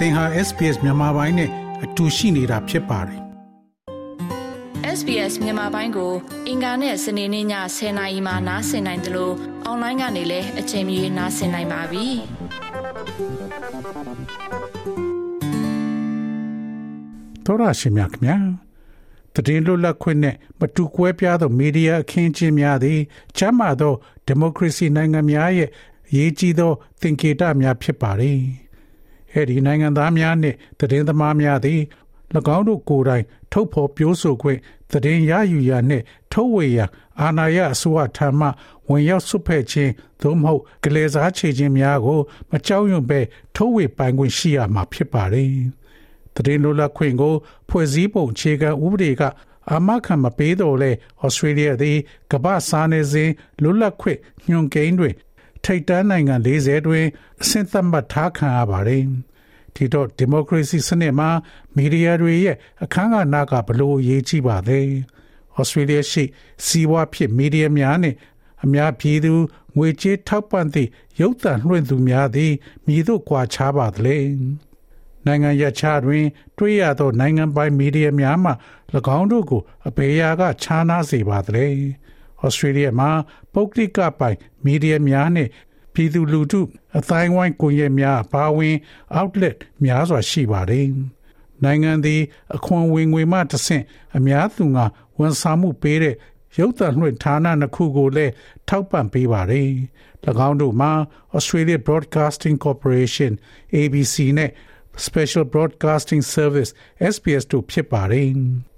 သင်ဟာ SPS မြန်မာပိုင်းနဲ့အတူရှိနေတာဖြစ်ပါတယ် SBS မြန်မာပိုင်းကို အင်ကာနဲ့စနေနေ့ည10:00နာရီမှနားဆင်နိုင်တယ်လို့အွန်လိုင်းကနေလည်းအချိန်မီနားဆင်နိုင်ပါပြီ။သောရရှိမြခင်ဗျာတည်လွတ်လပ်ခွင့်နဲ့မတူကွဲပြားသောမီဒီယာအခင်းကျင်းများသည်ချမ်းသာသောဒီမိုကရေစီနိုင်ငံများရဲ့အရေးကြီးသောသင်္ကေတများဖြစ်ပါれ။ အဲဒီနိုင်ငံသားများနှင့်တည်င်းသမားများသည်၎င်းတို့ကိုယ်တိုင် ထုတ်ဖော်ပြောဆိုခွင့်သတင်းရယူရနှင့်ထုတ်ဝေရအာဏာရအစိုးရထံမှဝင်ရောက်ဆွဖက်ခြင်းသို့မဟုတ်ကလေးစားချေခြင်းများကို မကြောက်ရွံ့ပဲထုတ်ဝေပိုင်ခွင့်ရှိရမှာဖြစ်ပါれ။တရင်လိုလခွင့်ကို ဖွဲ့စည်းပုံခြေခံဥပဒေကအာမခံမပေးတော့လဲဩစတြေးလျသည်ကမ္ဘာစားနေစဉ်လွတ်လပ်ခွင့်ညွန်ကိန်းတွင် ထိပ်တန်းနိုင်ငံ40တွင်အဆင့်သတ်မှတ်ထားခံရပါတယ်။ဒီတော့ဒီမိုကရေစီစနစ်မှာမီဒီယာတွေရဲ့အခမ်းအနားကဘလို့အရေးကြီးပါလဲ။ဩစတြေးလျရှိစီးပွားဖြစ်မီဒီယာများနဲ့အများပြည်သူငွေကြေးထောက်ပံ့သည့်ရုပ်သံလွှင့်သူများသည်မြည်တို့ကွာခြားပါသလဲ။နိုင်ငံရခြားတွင် တွေ့ရသောနိုင်ငံပိုင်မီဒီယာများမှ၎င်းတို့ကိုအဘေရာကခြားနားစေပါသလဲ။ ဩစတြေးလျမှာပုဂ္ဂလိကပိုင်မီဒီယာများနဲ့ပြည်သူလူထုအတိုင်းဝိုင်းကွန်ရက်များပါဝင် outlet များစွာရှိပါတယ်။နိုင်ငံသည်အခွန်ဝင်ငွေမှတဆင့်အများသူငါဝန်ဆောင်မှုပေးတဲ့ရုပ်သံလွှင့်ဌာနနှစ်ခုကိုလည်းထောက်ပံ့ပေးပါတယ်။၎င်းတို့မှာ Australia Broadcasting Corporation ABC နဲ့ Special Broadcasting Service SBS တို့ဖြစ်ပါတယ်။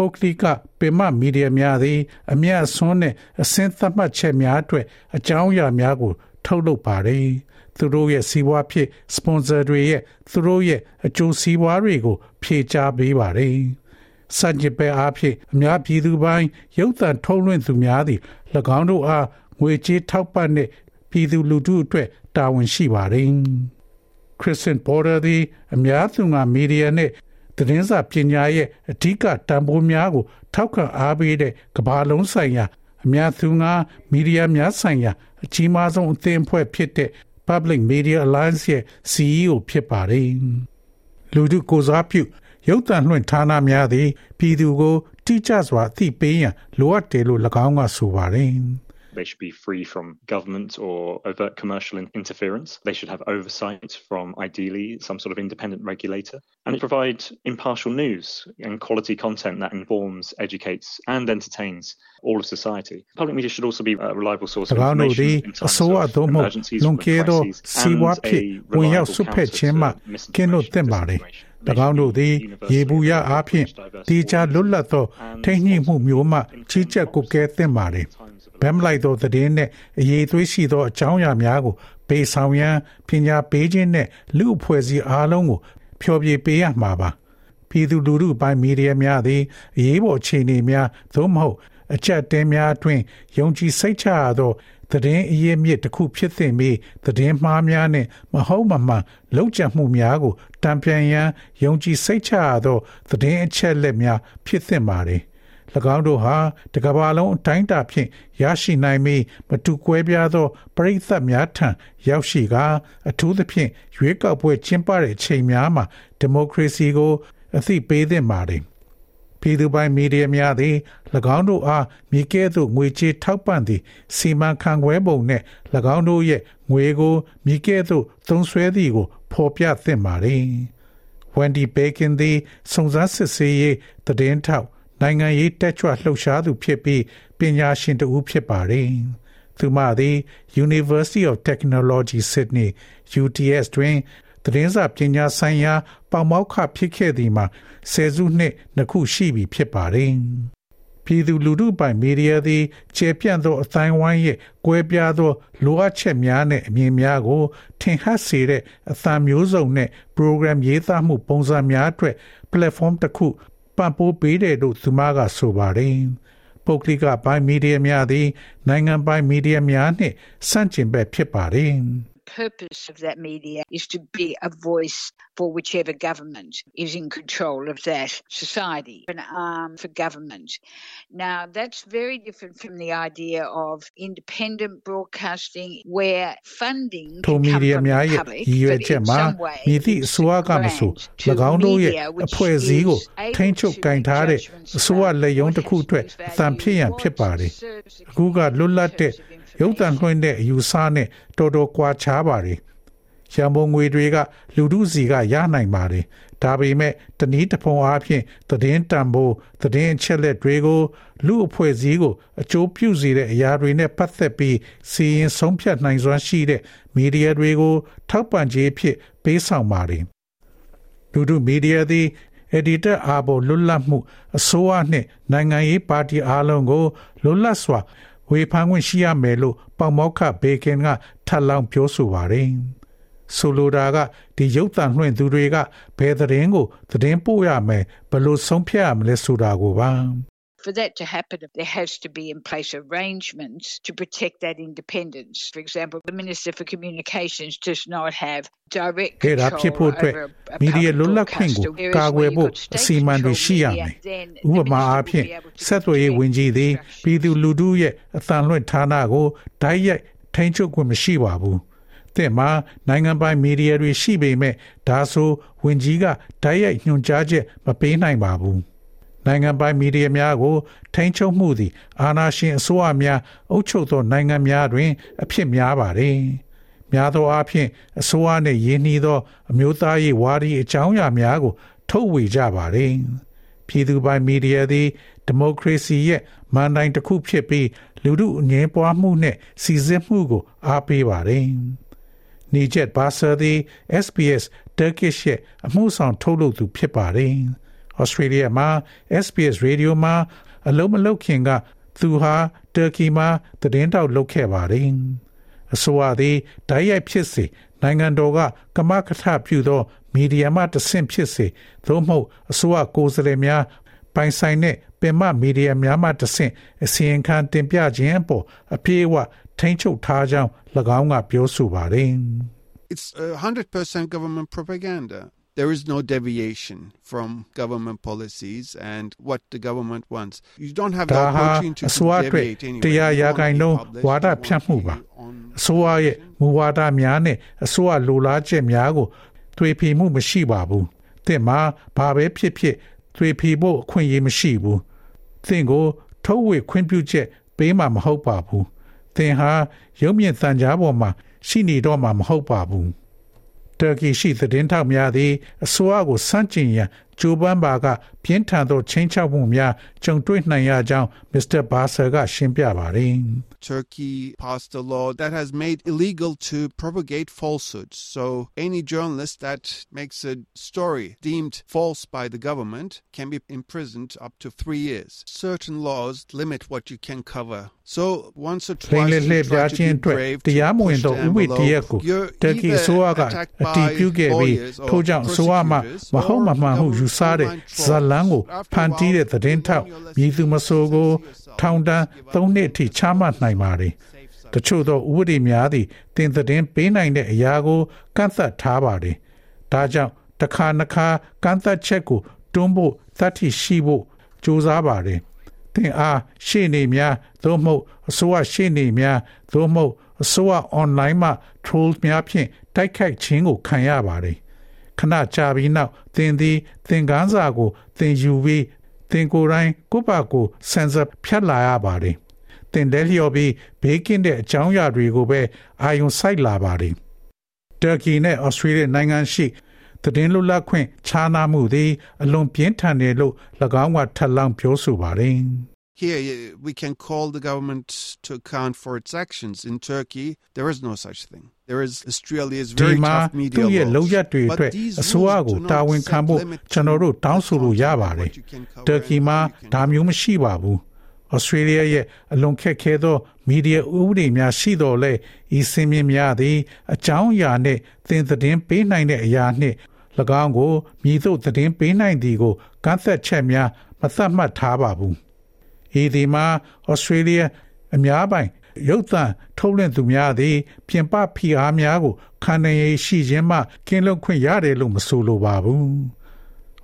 ပုဂ္ဂလိကပင်မမီဒီယာများသည် အမျက်အစွန်းနှင့်အစင်းသတ်မှတ်ချက်များအတွက်အကြောင်းအရာများကို ထုတ်လုပ်ပါတယ်။သူတို့ရဲ့စီးပွားဖြစ်စပွန်ဆာတွေရဲ့သူတို့ရဲ့အကျိုးစီးပွားတွေကို ဖြေချပေးပါတယ်။စัจจิပဲအားဖြင့်အများပြည်သူပိုင်းရုပ်သံထုတ်လွှင့်သူများသည်၎င်းတို့အားငွေကြေးထောက်ပံ့တဲ့ပြည်သူလူထုအတွက်တာဝန်ရှိပါတယ်။ Christian Porter သည်အများသူငါမီဒီယာနဲ့ သတင်းစာပညာရဲ့အဓိကတန်ဖိုးများကို ထောက်ခံအားပေးတဲ့ကမ္ဘာလုံးဆိုင်ရာအများသူငါမီဒီယာများဆိုင်ရာအကြီးမားဆုံးအသင်းအဖွဲ့ဖြစ်တဲ့ Public Media Alliance ရဲ့ CEO ဖြစ်ပါတယ်။လူထုကိုစားပြုရုပ်သံလွှင့်ဌာနများသည်ပြည်သူကိုတိကျစွာသိပေးရန်လိုအပ်တယ်လို့၎င်းကဆိုပါတယ်။ They should be free from government or overt commercial interference. They should have oversight from ideally some sort of independent regulator. And provide impartial news and quality content that informs, educates, and entertains all of society. Public media should also be a reliable source of information in times of emergencies, crises, and a reliable counter to ၎င်းတို့သည်ရေဘူးရအားဖြင့်တေချာလွတ်လပ်သောထိနှိမှုမျိုးမှချီးချက်ကိုကဲသင့်ပါれ ဗမ်လိုက်သောသတင်းနှင့်အရေးသွေးရှိသောအကြောင်းအရာများကိုပေးဆောင်ရန်ပညာပေးခြင်းနှင့်လူအဖွဲ့အစည်းအားလုံးကိုဖျော်ဖြေပေးရမှာပါပြည်သူလူထုပိုင်းမီဒီယာများသည်အရေးပေါ်အခြေအနေများသို့မဟုတ်အချက်တဲများအတွင်းယုံကြည်စိတ်ချရသောသတင်းအရေးမြစ်တစ်ခုဖြစ်သင့်ပြီးသတင်းမှားများနဲ့မဟုတ်မမှန်လောက်ကျမှုများကိုတံပြန်ရန်ယုံကြည်စိတ်ချရသောသတင်းအချက်လက်များဖြစ်သင့်ပါတယ်၎ င်းတို့ဟာတကဘာလုံးအတိုင်းတာဖြင့်ရရှိနိုင်ပြီးမတူကွဲပြားသောပရိသတ်များထံရောက်ရှိကာအထူးသဖြင့်ရွေးကောက်ပွဲကျင်းပတဲ့ချိန်များမှာဒီမိုကရေစီကိုအသိပေးသင့်ပါတယ်ပြည်သူပိုင်မီဒီယာများသည်၎င်းတို့အားမြေကဲ့သို့ငွေချေးထောက်ပံ့သည့်စီမံခန့်ခွဲပုံနှင့်၎င်းတို့ရဲ့ငွေကိုမြေကဲ့သို့သုံးစွဲသည်ကိုဖော်ပြသင့်ပါသည်။ Wendy Bacon သည်စုံစမ်းစစ်ဆေးရေးသတင်းထောက် နိုင်ငံရေးတက်ကြွလှုပ်ရှားသူဖြစ်ပြီးပညာရှင်တဦးဖြစ်ပါတယ်။သူမသည် University of Technology Sydney UTS တွင်သတင်းစာပညာဆိုင်ရာပေါမောက်ခဖြစ်ခဲ့သည်မှာဆယ်စုနှစ်နှစ်ခုရှိပြီဖြစ်ပါတယ်။ပြည်သူလူထုပိုင်မီဒီယာသည်ခြေပြန့်သောအတိုင်းဝိုင်းရဲ့ကွဲပြားသောလိုအပ်ချက်များနဲ့အမြင်များကို ထင်ဟပ်စေတဲ့အသံမျိုးစုံနဲ့ program ရေးသားမှုပုံစံများအတွက် platform တစ်ခု ပံ့ပိုးပေးတယ်လို့သူမကဆိုပါတယ်။ပုဂ္ဂလိကပိုင်းမီဒီယာများသည်နိုင်ငံပိုင်းမီဒီယာများနှင့်ဆန့်ကျင်ဘက်ဖြစ်ပါတယ်။ purpose of that media is to be a voice for whichever government is in control of that society, an arm for government. Now, that's very different from the idea of independent broadcasting where funding ထိုမီဒီယာများရဲ့ရည်ရွယ်ချက်မှာမြည်သည့်အစိုးရကမဆို၎င်းတို့ရဲ့အဖွဲ့အစည်းကိုထိန်းချုပ်ကင်ထားတဲ့အစိုးရလက်ရုံးတစ်ခုအတွက်အသံဖြစ်ရန်ဖြစ်ပါတယ်။အခုကလွတ်လပ်တဲ့ ရုပ်သံလွှင့်တဲ့အယူဆနဲ့တော်တော်ကွာခြားပါတယ်။ရန်ပုံငွေတွေက လူထုစီကရနိုင်ပါတယ်။ဒါပေမဲ့တနည်းတစ်ပုံအားဖြင့်သတင်းတန်ဖိုးသတင်းအချက်လက်တွေကိုလူအဖွဲ့အစည်းကိုအကျိုးပြုစေတဲ့အရာတွေနဲ့ပတ်သက်ပြီးစီရင်ဆုံးဖြတ်နိုင်စွမ်းရှိတဲ့မီဒီယာတွေကိုထောက်ပံ့ခြင်းဖြစ်ပေးဆောင်ပါတယ်။လူထုမီဒီယာသည် editor အားပေါ်လွတ်လပ်မှုအစိုးရနှင့်နိုင်ငံရေးပါတီအားလုံးကိုလွတ်လပ်စွာ ဝေဖန်ခွင့်ရှိရမယ်လို့ပေါမောက်ခဘေကင်ကထပ်လောင်းပြောဆိုပါတယ်။ဆိုလိုတာကဒီရုပ်သံလွှင့်သူတွေကဘယ်သတင်းကိုသတင်းပို့ရမယ်ဘယ်လိုဆုံးဖြတ်ရမလဲဆိုတာကိုပါ For that to happen, there has to be in place arrangements to protect that independence. For example, the Minister for Communications does not have direct ခဲ့တာဖြစ်ဖို့အတွက်မီဒီယာလွတ်လပ်ခွင့်ကိုကာကွယ်ဖို့အစီအမံတွေရှိရမယ်။ဥပမာအားဖြင့်ဆက်သွယ်ရေးဝန်ကြီးသည်ပြည်သူလူထုရဲ့အသံလွှင့်ဌာနကိုဓာတ်ရိုက်ထိန်းချုပ်ခွင့်မရှိပါဘူး။တဲ့မှာနိုင်ငံပိုင်မီဒီယာတွေရှိပေမဲ့ဒါဆိုဝန်ကြီးကဓာတ်ရိုက်ညွှန်ကြားချက်မပေးနိုင်ပါဘူး။ နိုင်ငံပိုင်မီဒီယာများကို ထိန်းချုပ်မှုသည် အာဏာရှင်အစိုးရများအုပ်ချုပ်သောနိုင်ငံများတွင် အဖြစ်များပါတယ်။များသောအားဖြင့်အစိုးရနှင့်ရင်းနှီးသော အမျိုးသားရေးဝါဒီအကြောင်းအရာများကို ထုတ်ဝေကြပါတယ်။ပြည်သူပိုင်မီဒီယာသည်ဒီမိုကရေစီရဲ့မန်တိုင်တစ်ခုဖြစ်ပြီးလူထုအငြင်းပွားမှုနဲ့စီစစ်မှုကို အားပေးပါတယ်။နီဂျက်ဘာဆာသည် SBS Turkish ရဲ့အမှုဆောင်ထုတ်လုပ်သူဖြစ်ပါတယ်။ Australia မှာ SBS Radio မှာအလုံးမလုံးခင်က သူဟာတူရကီမှာသတင်းတောက်လုပ်ခဲ့ပါတယ်။အဆိုအသည်ဓာတ်ရိုက်ဖြစ်စေနိုင်ငံတော်ကကမကထပြုသောမီဒီယာမှတဆင့်ဖြစ်စေသို့မဟုတ်အစိုးရကိုယ်စားလှယ်များပိုင်ဆိုင်တဲ့ပင်မမီဒီယာများမှတဆင့်အစီရင်ခံတင်ပြခြင်းအပေါ်အပြည့်အဝထိန်းချုပ်ထားကြောင်း၎င်းကပြောဆိုပါတယ် It's 100% government propaganda. There is no deviation from government policies and what the government wants. You don't have the opportunity to deviate anyway. တရားရာဂိုင်နှုန်းဝါဒဖြန့်မှုပါအစိုးရရဲ့မူဝါဒများနဲ့အစိုးရလိုလားချက်များကိုတွေ့ဖီမှုမရှိပါဘူး။သင်မှာဘာပဲဖြစ်ဖြစ်တွေ့ဖီဖို့အခွင့်အရေးမရှိဘူး။သင်ကိုထုတ်ဝေခွင့်ပြုချက်ပေးမှာမဟုတ်ပါဘူး။သင်ဟာရုံမြင့်တန်ကြားပေါ်မှာရှိနေတော့မှာမဟုတ်ပါဘူး။ တာကီရှိသတင်းထောက်များသည်အစိုးရကိုစန့်ကျင်ရန်ကြိုးပမ်းပါကပြင်းထန်သောချင်းချောက်မှုများကြုံတွေ့နိုင်ရကြောင်း Mr. Basser ကရှင်းပြပါတယ် Turkey passed a law that has made illegal to propagate falsehoods. So any journalist that makes a story deemed false by the government can be imprisoned up to 3 years. Certain laws limit what you can cover. So once or twice you try to be brave တရားမဝင်သောဥပဒေတရက်ကိုတက်ကီအစိုးရကအတည်ပြုခဲ့ပြီးထို့ကြောင့်အစိုးရမှမဟုတ်မမှန်ဟုယူဆတဲ့ဇလန်းကိုဖန်တီးတဲ့သတင်းထောက်မြည်သူမဆိုးကိုထောင်ဒဏ်၃နှစ်အထိချမှတ်နိုင်ပါတယ်။တချို့သောဥပဒေများသည့်တင်သတင်းပေးနိုင်တဲ့အရာကိုကန့်သတ်ထားပါတယ်။ဒါကြောင့်တစ်ခါနှစ်ခါကန့်သတ်ချက်ကိုတွန်းဖို့သတ်ထိရှိဖို့ကြိုးစားပါတယ်။သင်အားရှေ့နေများသို့မဟုတ်အစိုးရရှေ့နေများသို့မဟုတ်အစိုးရ online မှာ trolls များဖြင့်တိုက်ခိုက်ခြင်းကိုခံရပါတယ်။ခဏကြာပြီးနောက်သင်သည်သင်ကန်းစာကိုသင်ယူပြီးသင်ကိုယ်တိုင်ကိုယ့်ဘာကိုဆန်ဆာဖြတ်လာရပါ တယ်။သင်လက်လျော်ပြီးဘေးကင်းတဲ့အကြောင်းအရာတွေကိုပဲအာရုံစိုက်လာပါတယ်။တာကီနဲ့ဩစတြေးလျနိုင်ငံရှိသတင်းလွတ်လပ်ခွင့်ခြားနားမှုသည်အလွန်ပြင်းထန်တယ်လို့၎င်းကထပ်လောင်းပြောဆိုပါတယ်။ Here, we can call the government to account for its actions. In Turkey, there is no such thing. There is Australia's very tough media laws. But these rules do not set limit to ကျွန်တော်တို့တောင်းဆိုလို့ရပါတယ်။ Turkey မှာဒါမျိုးမရှိပါဘူး။ Australia ရဲ့အလွန်ခက်ခဲသောမီဒီယာဥပဒေများရှိတော်လဲဤစင်မြင့်များသည်အကြောင်းအရာနှင့်သင်သတင်းပေးနိုင်တဲ့အရာနှင့်၎င်းကိုမြည်သို့သတင်းပေးနိုင်သည်ကိုကန့်သက်ချက်များမသတ်မှတ်ထားပါဘူး။ဤဒီမှာဩစတြေးလျအများပိုင်ရုပ်သံထုတ်လွှင့်သူများသည် ပြင်ပဖိအားများကိုခံနိုင်ရရှိခြင်းမှကင်းလွတ်ခွင့်ရတယ်လို့မဆိုလိုပါဘူး။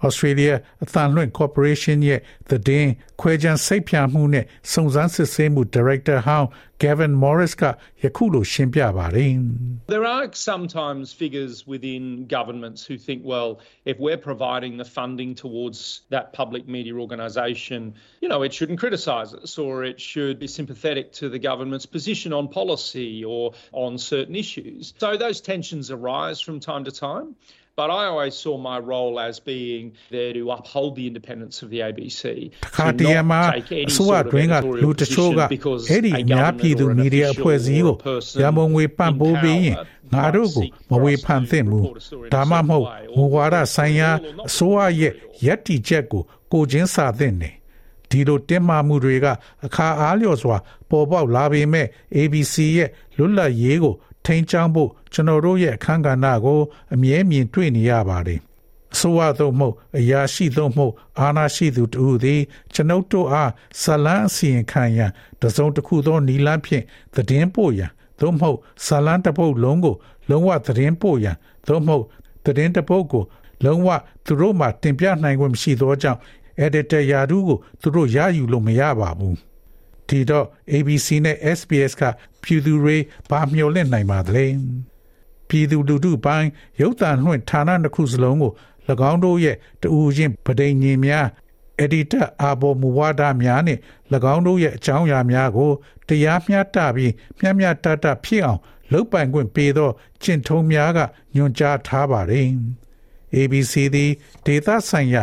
Australia အသံလွှင့် Corporation ရဲ့သတင်းခွဲခြမ်းစိတ်ဖြာမှုနဲ့စုံစမ်းစစ်ဆေးမှု Director ဟောင်း Gavin Morris ကယခုလိုရှင်းပြပါတယ် There are sometimes figures within governments who think well if we're providing the funding towards that public media organisation you know it shouldn't criticise us or it should be sympathetic to the government's position on policy or on certain issues so those tensions arise from time to time But I always saw my role as being there to uphold the independence of the ABC. ခါတရမှာအစိုးရတွင်းကလူတချို့ကအဲ့ဒီအများပြည်သူမီဒီယာအဖွဲ့အစည်းကိုရမုံငွေပံ့ပိုးပေးရင်ငါတို့ကိုမဝေဖန်သင့်ဘူးဒါမှမဟုတ်မူဝါဒဆိုင်ရာအစိုးရရဲ့ယက်တီချက်ကိုကိုချင်းစာသင့်တယ်ဒီလိုတင်းမာမှုတွေကအခါအားလျော်စွာပေါ်ပေါက်လာပေမဲ့ ABC ရဲ့လွတ်လပ်ရေးကို ထိန်းချောင်းဖို့ကျွန်တော်တို့ရဲ့အခန်းကဏ္ဍကိုအမြဲမြင်တွေ့နေရပါတယ်အစိုးရသို့မဟုတ်အရာရှိသို့မဟုတ်အာဏာရှိသူတူသည်ကျွန်ုပ်တို့အားဇလန်းအစီရင်ခံရန်တစုံတစ်ခုသောနီလန်းဖြင့်သတင်းပို့ရန်သို့မဟုတ်ဇလန်းတစ်ပုတ်လုံးကို လုံးဝသတင်းပို့ရန်သို့မဟုတ်သတင်းတစ်ပုတ်ကို လုံးဝသူတို့မှတင်ပြနိုင်ခွင့်မရှိသောကြောင့် editor ယာဒူးကိုသူတို့ရယူလို့မရပါဘူး ဒီတော့ ABC နဲ့ SBS ကပြည်သူတွေဘာမျှော်လင့်နိုင်ပါသလဲပြည်သူလူထုပိုင်းရုပ်သံလွှင့်ဌာနတစ်ခုစလုံးကို၎င်းတို့ရဲ့တူချင်းပဒိန်ညင်များ editor အာဘော်မူဝါဒများနဲ့၎င်းတို့ရဲ့အကြောင်းအရာများကိုတရားမျှတပြီးမျှမျှတတဖြစ်အောင်လုပ်ပိုင်ခွင့်ပေးသောကျင့်ထုံးများကညွှန်ကြားထားပါတယ်။ ABC သည်ဒေသဆိုင်ရာ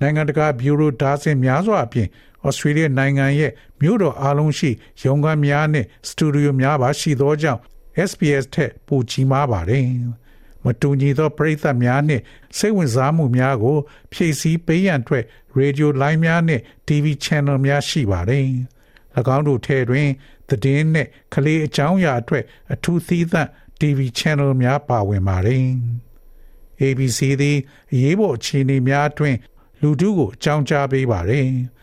နိုင်ငံတကာဘျူရိုဒါဇင်များစွာအပြင် ဩစတြေးလျနိုင်ငံရဲ့မြို့တော်အားလုံးရှိရုံးခန်းများနဲ့စတူဒီယိုများပါရှိသောကြောင့် SBS ထက်ပိုကြီးမားပါတယ်။မတူညီသောပရိသတ်များနှင့်စိတ်ဝင်စားမှုများကို ဖြည့်ဆည်းပေးရန်အတွက်ရေဒီယိုလိုင်းများနှင့် TV channel များရှိပါတယ်။၎င်းတို့ထဲတွင်သတင်းနှင့်ကလေးအကြောင်းအရာအတွက်အထူးသီးသန့် TV channel များပါဝင်ပါတယ်။ ABC သည်အရေးပေါ်အခြေအနေများအတွင်းလူထုကိုအကြောင်းကြားပေးပါတယ်။၎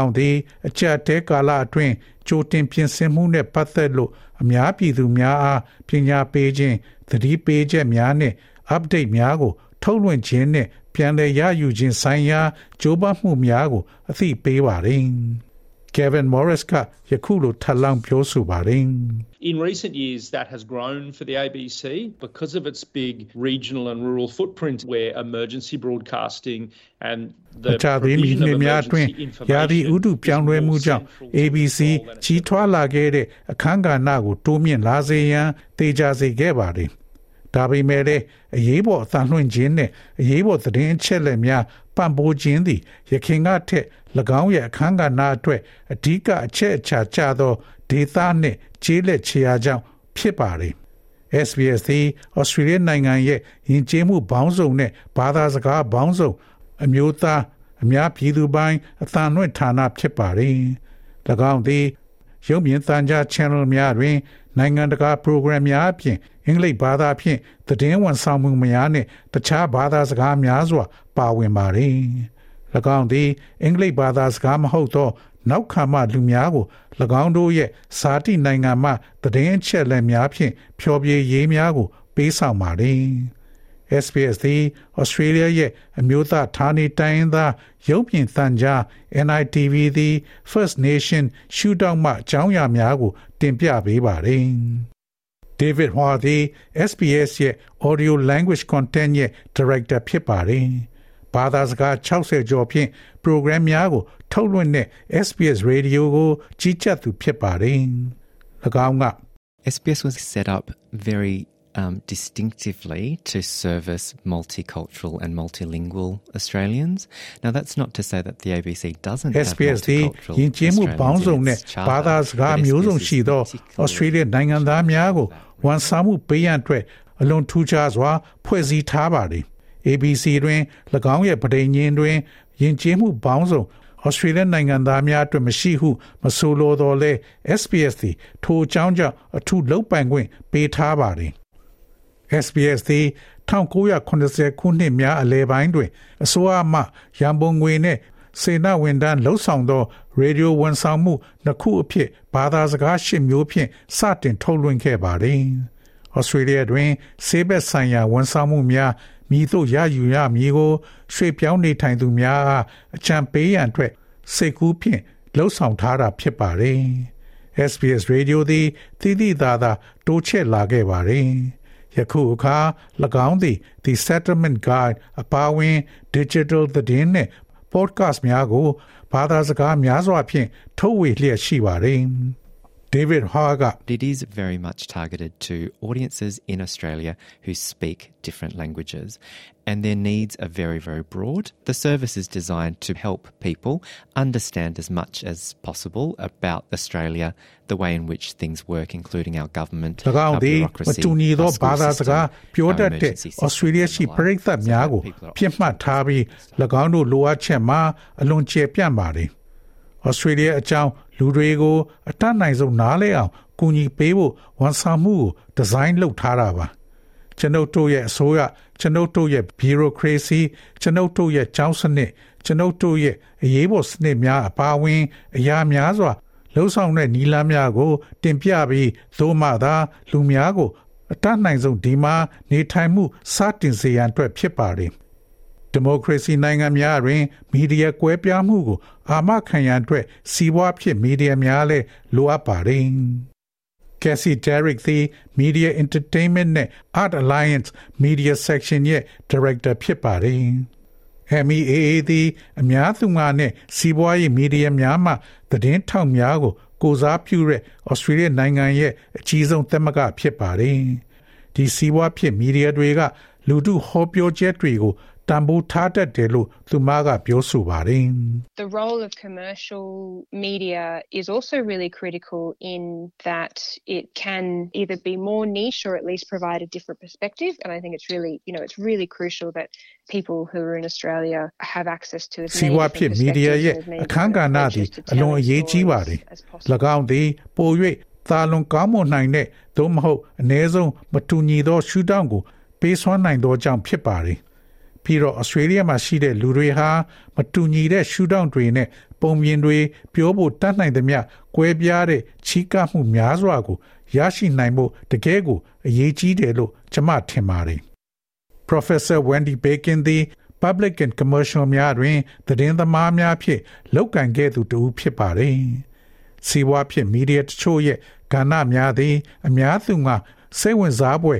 င်းသည်အကြက်တဲကာလအတွင်းကြိုတင်ပြင်ဆင်မှုနှင့်ပတ်သက်လို့အများပြည်သူများအားပညာပေးခြင်းသတိပေးချက်များနှင့် update များကို ထုတ်လွှင့်ခြင်းနှင့်ပြန်လည်ရယူခြင်းဆိုင်ရာကြိုးပမ်းမှုများကိုအသိပေးပါတယ်။ Kevin Morris ကယခုလိုထပ်လောင်းပြောဆိုပါတယ် In recent years, that has grown for the ABC because of its big regional and rural footprint, where emergency broadcasting and the အခြားသေးမီနှစ်များအတွင်းယာဒီဥတုပြောင်းလဲမှုကြောင့် ABC ကြီးထွားလာခဲ့တဲ့အခန်းကဏ္ဍကိုတိုးမြင့်လာစေရန်တေချာစေခဲ့ပါတယ်။ ဒါပေမဲ့လည်းအရေးပေါ်အသံလွှင့်ခြင်းနဲ့အရေးပေါ်သတင်းအချက်အလက်များပံ့ပိုးခြင်းသည်ရခင်ကထက်၎င်းရဲ့အခန်းကဏ္ဍအတွက်အဓိကအချက်အချာကျသောဒေသနှင့်ကျေးလက်ခြေရာကြောင့်ဖြစ်ပါတယ်။ SBS သည်ဩစတြေးလျနိုင်ငံရဲ့ယဉ်ကျေးမှုဘောင်းစုံနဲ့ဘာသာစကားဘောင်းစုံအမျိုးသားအများပြည်သူပိုင်းအသံလွှင့်ဌာနဖြစ်ပါတယ်။၎င်းသည်ရုပ်မြင်သံကြား channel များတွင် နိုင်ငံတကာ program များအပြင် အင်္ဂလိပ်ဘာသာဖြင့်သတင်းဝန်ဆောင်မှုများနှင့်တခြားဘာသာစကားများစွာ ပါဝင်ပါတယ်။၎င်းသည်အင်္ဂလိပ်ဘာသာစကားမဟုတ်သော နောက်ခံမှလူများကို၎င်းတို့ရဲ့ဇာတိနိုင်ငံမှသတင်းအချက်အလက်များဖြင့်ဖျော်ဖြေရေးများကို ပေးဆောင်ပါတယ်။ SBS သည် Australia ရဲ့အမျိုးသားဌာနေတိုင်းသားရုပ်မြင်သံကြား NITV သည် First Nation ရှုထောင့်မှအကြောင်းအရာများကို တင်ပြပေးပါတယ်။ David Hua သည် SBS ရဲ့ Audio Language Content ရဲ့ Director ဖြစ်ပါတယ်။ဘာသာစကား60ကျော်ဖြင့် program များကိုထုတ်လွှင့်တဲ့ SBS Radio ကိုကြီးကြပ်သူဖြစ်ပါတယ်။၎င်းက SBS was set up very um, distinctively to service multicultural and multilingual Australians. Now, that's not to say that the ABC doesn't SBS သည် have multicultural ယဉ်ကျေးမှုပေါင်းစုံနဲ့ Australians ဘာသာစကား charter, မျိုးစုံ but SBS ရှိသော is particularly Australia နိုင်ငံသားများကို ဝန်ဆောင်မှုပေးရန်အတွက်အလွန်ထူးခြားစွာ ဖွဲ့စည်းထားပါသည် ABC တွင်၎င်းရဲ့ပဋိညာဉ်တွင်ယဉ်ကျေးမှုပေါင်းစုံ Australia နိုင်ငံသားများအတွက်မရှိဟုမဆိုလိုတော့လဲ SBS သည်ထိုအကြောင်းကြောင့်အထူးလုပ်ပိုင်ခွင့်ပေးထားပါသည် SBS သည်1980ခုနှစ်များအလယ်ပိုင်းတွင်အစိုးရမှရန်ပုံငွေနှင့် စေနာဝန်တန်းလှုပ်ဆောင်သောရေဒီယိုဝန်ဆောင်မှုနှစ်ခုအဖြစ်ဘာသာစကားရှစ်မျိုးဖြင့်စတင်ထုတ်လွှင့်ခဲ့ပါတယ်။ဩစတြေးလျတွင်ဆေးဘက်ဆိုင်ရာဝန်ဆောင်မှုများမိသို့ရယူရမည်ကိုရွှေပြောင်းနေထိုင်သူများအားအကြံပေးရန်အတွက်စိတ်ကူးဖြင့်လှုပ်ဆောင်ထားတာဖြစ်ပါတယ်။ SBS Radio သည်တည်တည်သာသာတိုးချဲ့လာခဲ့ပါတယ်။ယခုအခါ၎င်းသည် The Settlement Guide အပါအဝင် Digital သတင်းနှင့် podcast များကိုဘာသာစကားများစွာဖြင့်ထုတ်ဝေလျက်ရှိပါတယ်။ David Haga. It is very much targeted to audiences in Australia who speak different languages, and their needs are very, very broad. The service is designed to help people understand as much as possible about Australia, the way in which things work, including our government, ၎င်း our သည်မ bureaucracy, တူညီသော our ဘာ school သာစကား system, ပြော our တတ်တဲ့ emergency ဩစတြေးလျ systems ရှိ and ပရိသတ် the များ like. ကို People are ပြစ်မှတ်ထားပြီး၎င်းတို့လိုအပ်ချက်မှာအလွန်ကျေပြန့်ပါတယ်ဩစတြေးလျအကြောင်းလူတွေကိုအတတ်နိုင်ဆုံးနားလည်အောင်ကူညီပေးဖို့ဝန်ဆောင်မှုကိုဒီဇိုင်းလုပ်ထားတာပါ ကျွန်ုပ်တို့ရဲ့အစိုးရကျွန်ုပ်တို့ရဲ့ bureaucracy ကျွန်ုပ်တို့ရဲ့ကျောင်းစနစ်ကျွန်ုပ်တို့ရဲ့အရေးပေါ်စနစ်များအပါအဝင်အရာများစွာလှုပ်ဆောင်တဲ့နီလန်းများကို တင်ပြပြီးသို့မှသာလူများကို အတတ်နိုင်ဆုံးဒီမှာနေထိုင်မှုစတင်စေရန်အတွက်ဖြစ်ပါတယ်ဒီမိုကရေစီနိုင်ငံများတွင်မီဒီယာကွဲပြားမှုကို အာမခံရန်အတွက်စီးပွားဖြစ်မီဒီယာများလည်းလိုအပ်ပါတယ်။ Cassie Derrick သည် Media Entertainment နဲ့ Art Alliance Media Section ရဲ့ Director ဖြစ်ပါတယ်။ MEAA သည် အများသူငါနဲ့စီးပွားရေးမီဒီယာများမှသတင်းထောက်များကို ကိုစားပြုတဲ့ဩစတြေးလျနိုင်ငံရဲ့အကြီးဆုံးသမဂ္ဂဖြစ်ပါတယ်။ဒီစီးပွားဖြစ်မီဒီယာတွေက လူထုဟောပြောချက်တွေကို တန်ဖိုးထားတတ်တယ်လို့သူမကပြောဆိုပါတယ်။ The role of commercial media is also really critical in that it can either be more niche or at least provide a different perspective. And I think it's really, you know, it's really crucial that people who are in Australia have access to as စီ many ဝါ different ဖြစ်မီဒီယာရဲ့ perspectives and as many အခန်းကဏ္ဍ different သည် approaches to အလွန်အ telling ရေးကြီးပါ stories တယ် as possible. ၎င်းသည်ပို၍သာလွန်ကောင်းမွန်နိုင်တဲ့သို့မဟုတ်အ ਨੇ ဆုံးမတူညီသောရှုထောင့်ကိုပေးစွမ်းနိုင်သောကြောင့်ဖြစ်ပါတယ် ပြီးတော့ဩစတြေးလျမှာရှိတဲ့လူတွေဟာမတူညီတဲ့ရှုထောင့်တွေနဲ့ပုံပြင်တွေပြောဖို့တတ်နိုင်သမျှကွဲပြားတဲ့ချီးကပ်မှုများစွာကိုရရှိနိုင်ဖို့တကယ်ကိုအရေးကြီးတယ်လို့ကျွန်မထင်ပါတယ် Professor Wendy Bacon သည် Public and Commercial များတွင်သတင်းသမားများဖြင့်လုပ်ကင်ခဲ့သူတစ်ဦးဖြစ်ပါတယ်။စီဝါဖြင့်မီဒီယာတချို့ရဲ့ကဏ္ဍများသည် အများသူငါစိတ်ဝင်စားပွဲ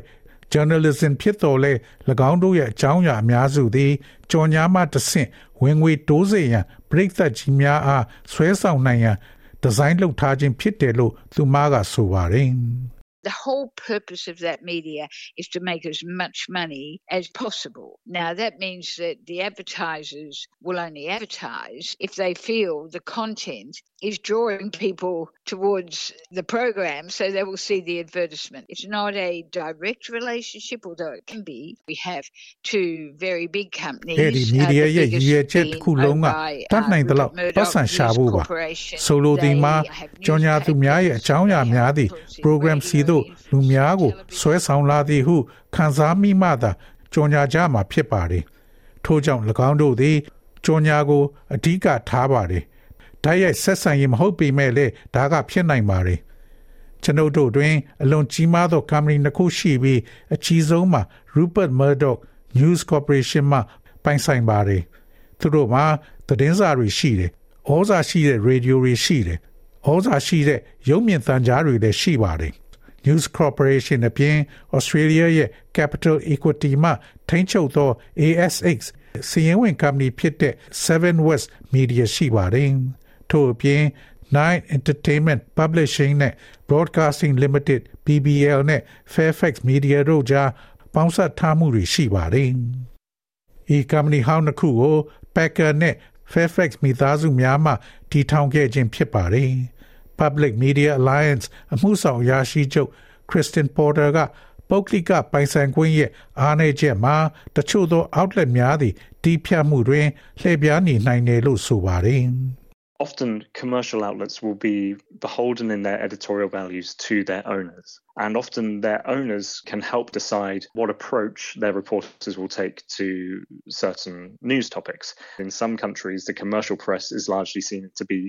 journalism ဖြစ်တော်လဲ၎င်းတို့ရဲ့အကြောင်းအရာအများစုသည်ကြော်ညာမှတဆင့်ဝင်ငွေတိုးစေရန်ပြည်သက်ကြီးများအားဆွဲဆောင်နိုင်ရန်ဒီဇိုင်းလုပ်ထားခြင်းဖြစ်တယ်လို့သူမကဆိုပါတယ်။ The whole purpose of that media is to make as much money as possible. Now, that means that the advertisers will only advertise if they feel the content is drawing people towards the program, so they will see the advertisement. It's not a direct relationship, although it can be. We have two very big companies. အဲ့ဒီ uh, မီဒီယာ the ရဲ့ရည် biggest ရွယ်ချက် being တစ်ခုလုံးက owned by, တတ် uh, နိုင်သလောက် Rupert Murdoch ပတ်စံရှာဖို့ပါ News Corporation. ဆိုလိုဒီမှာ They have ကြော်ညာသူများရဲ့အကြောင်းအရာများသည့် program စီ တို့လူများကိုဆွဲဆောင်လာသည်ဟုခံစားမိမှသာကြော်ညာကြမှာဖြစ်ပါတယ်ထို့ကြောင့်၎င်းတို့သည်ကြော်ညာကိုအဓိကထားပါတယ်တိုက်ရိုက်ဆက်ဆံရေးမဟုတ်ပေမဲ့လည်းဒါကဖြစ်နိုင်ပါတယ်ကျွန်ုပ်တို့တွင်အလွန်ကြီးမားသော company နှစ်ခုရှိပြီးအကြီးဆုံးမှာ Rupert Murdoch News Corporation မှပိုင်ဆိုင်ပါတယ်သူတို့မှာသတင်းစာတွေရှိတယ်ဩဇာရှိတဲ့ radio တွေရှိတယ်ဩဇာရှိတဲ့ရုပ်မြင်သံကြားတွေလည်းရှိပါတယ် News Corporation အပြင် Australia ရဲ့ Capital Equity မှထိန်းချုပ်သော ASX စီရင်ဝင် company ဖြစ်တဲ့ Seven West Media ရှိပါတယ်ထို့အပြင် Nine Entertainment Publishing နဲ့ Broadcasting Limited BBL နဲ့ Fairfax Media တို့ကြားပေါင်းစပ်ထားမှုတွေရှိပါတယ်။ဤ company ဟောင်းတစ်ခုကို Packer နဲ့ Fairfax မိသားစုများမှတည်ထောင်ခဲ့ခြင်းဖြစ်ပါတယ်။ Public Media Alliance အမှုဆောင်အရာရှိချုပ် Kristen Porter ကပုဂ္ဂလိကပိုင်ဆိုင်ခွင့်ရဲ့အားနည်းချက်မှာတချို့သော outlet များသည်တီးဖြတ်မှုတွင်လှည့်ပြားနေနိုင်တယ်လို့ဆိုပါတယ်။ often commercial outlets will be beholden in their editorial values to their owners. And often their owners can help decide what approach their reporters will take to certain news topics. In some countries, the commercial press is largely seen to be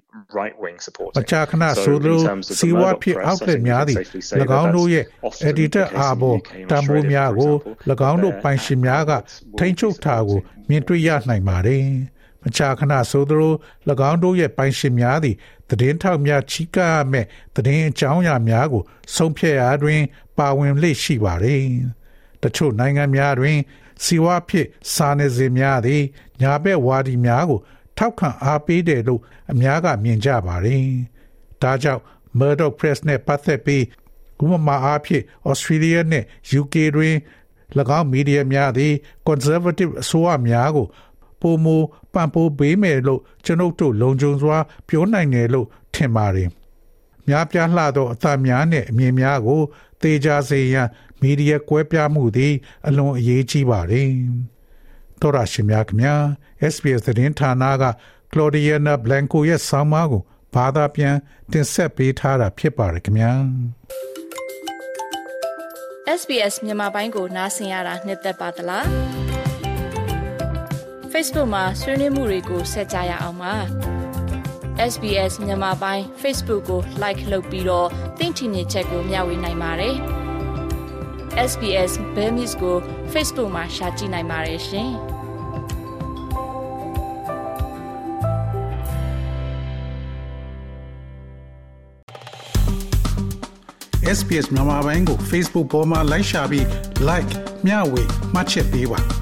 right wing supporting. မကြာခဏဆိုလိုစီဝါဖြစ်အောက်လက်များသည့်၎င်းတို့ရဲ့ editor အားပေါ်တံပိုးများကို၎င်းတို့ပိုင်ရှင်များကထိန်းချုပ်ထားကိုမြင်တွေ့ရနိုင်ပါတယ်။ မကြာခဏဆိုသလို၎င်းတို့ရဲ့ပိုင်ရှင်များသည်သတင်းထောက်များချီးကားမဲ့သတင်းအကြောင်းအရာများကိုဆုံးဖြတ်ရာတွင် ပါဝင်လေ့ရှိပါတယ်။တချို့နိုင်ငံများတွင်စီဝါဖြစ်စာနယ်ဇင်းများသည်ညာဘက်ဝါဒီများကို ထောက်ခံအားပေးတယ်လို့အများကမြင်ကြပါတယ်။ဒါကြောင့် Murdoch Press နဲ့ပတ်သက်ပြီးဥပမာအားဖြင့် Australia နဲ့ UK တွင်၎င်းမီဒီယာများသည် conservative အစိုးရများကို ပုံမပံပိုးပေးမယ်လို့ကျွန်ုပ်တို့လုံခြုံစွာ ပြောနိုင်တယ်လို့ထင်ပါတယ်။များပြားလှသောအသံများနဲ့အမြင်များကိုတေချာစေရန်မီဒီယာကွဲပြားမှုသည် အလွန်အရေးကြီးပါတယ်။တော်ရရှိမြခင် SBS သတင်းဌာနက Claudiana Blanco ရဲ့ဆောင်းပါးကိုဘာသာပြန်တင်ဆက်ပေးထားတာဖြစ်ပါတယ်ခင်ဗျာ SBS မြန်မာပိုင်းကိုနားဆင်ရတာနှစ်သက်ပါတလား Facebook မှာဆွေးနွေးမှုတွေကိုဆက်ကြရအောင်ပါ SBS မြန်မာပိုင်း Facebook ကို Like လုပ်ပြီးတော့သင်ချင်တဲ့ချက်ကိုမျှဝေနိုင်ပါတယ် SBS Bemis ကို Facebook မှာ Share ကြည့်နိုင်ပါတယ်ရှင် SPS မြန်မာပိုင်းကို Facebook ပေါ်မှာ like ရှာပြီး like မျှဝေမှတ်ချက်ပေးပါ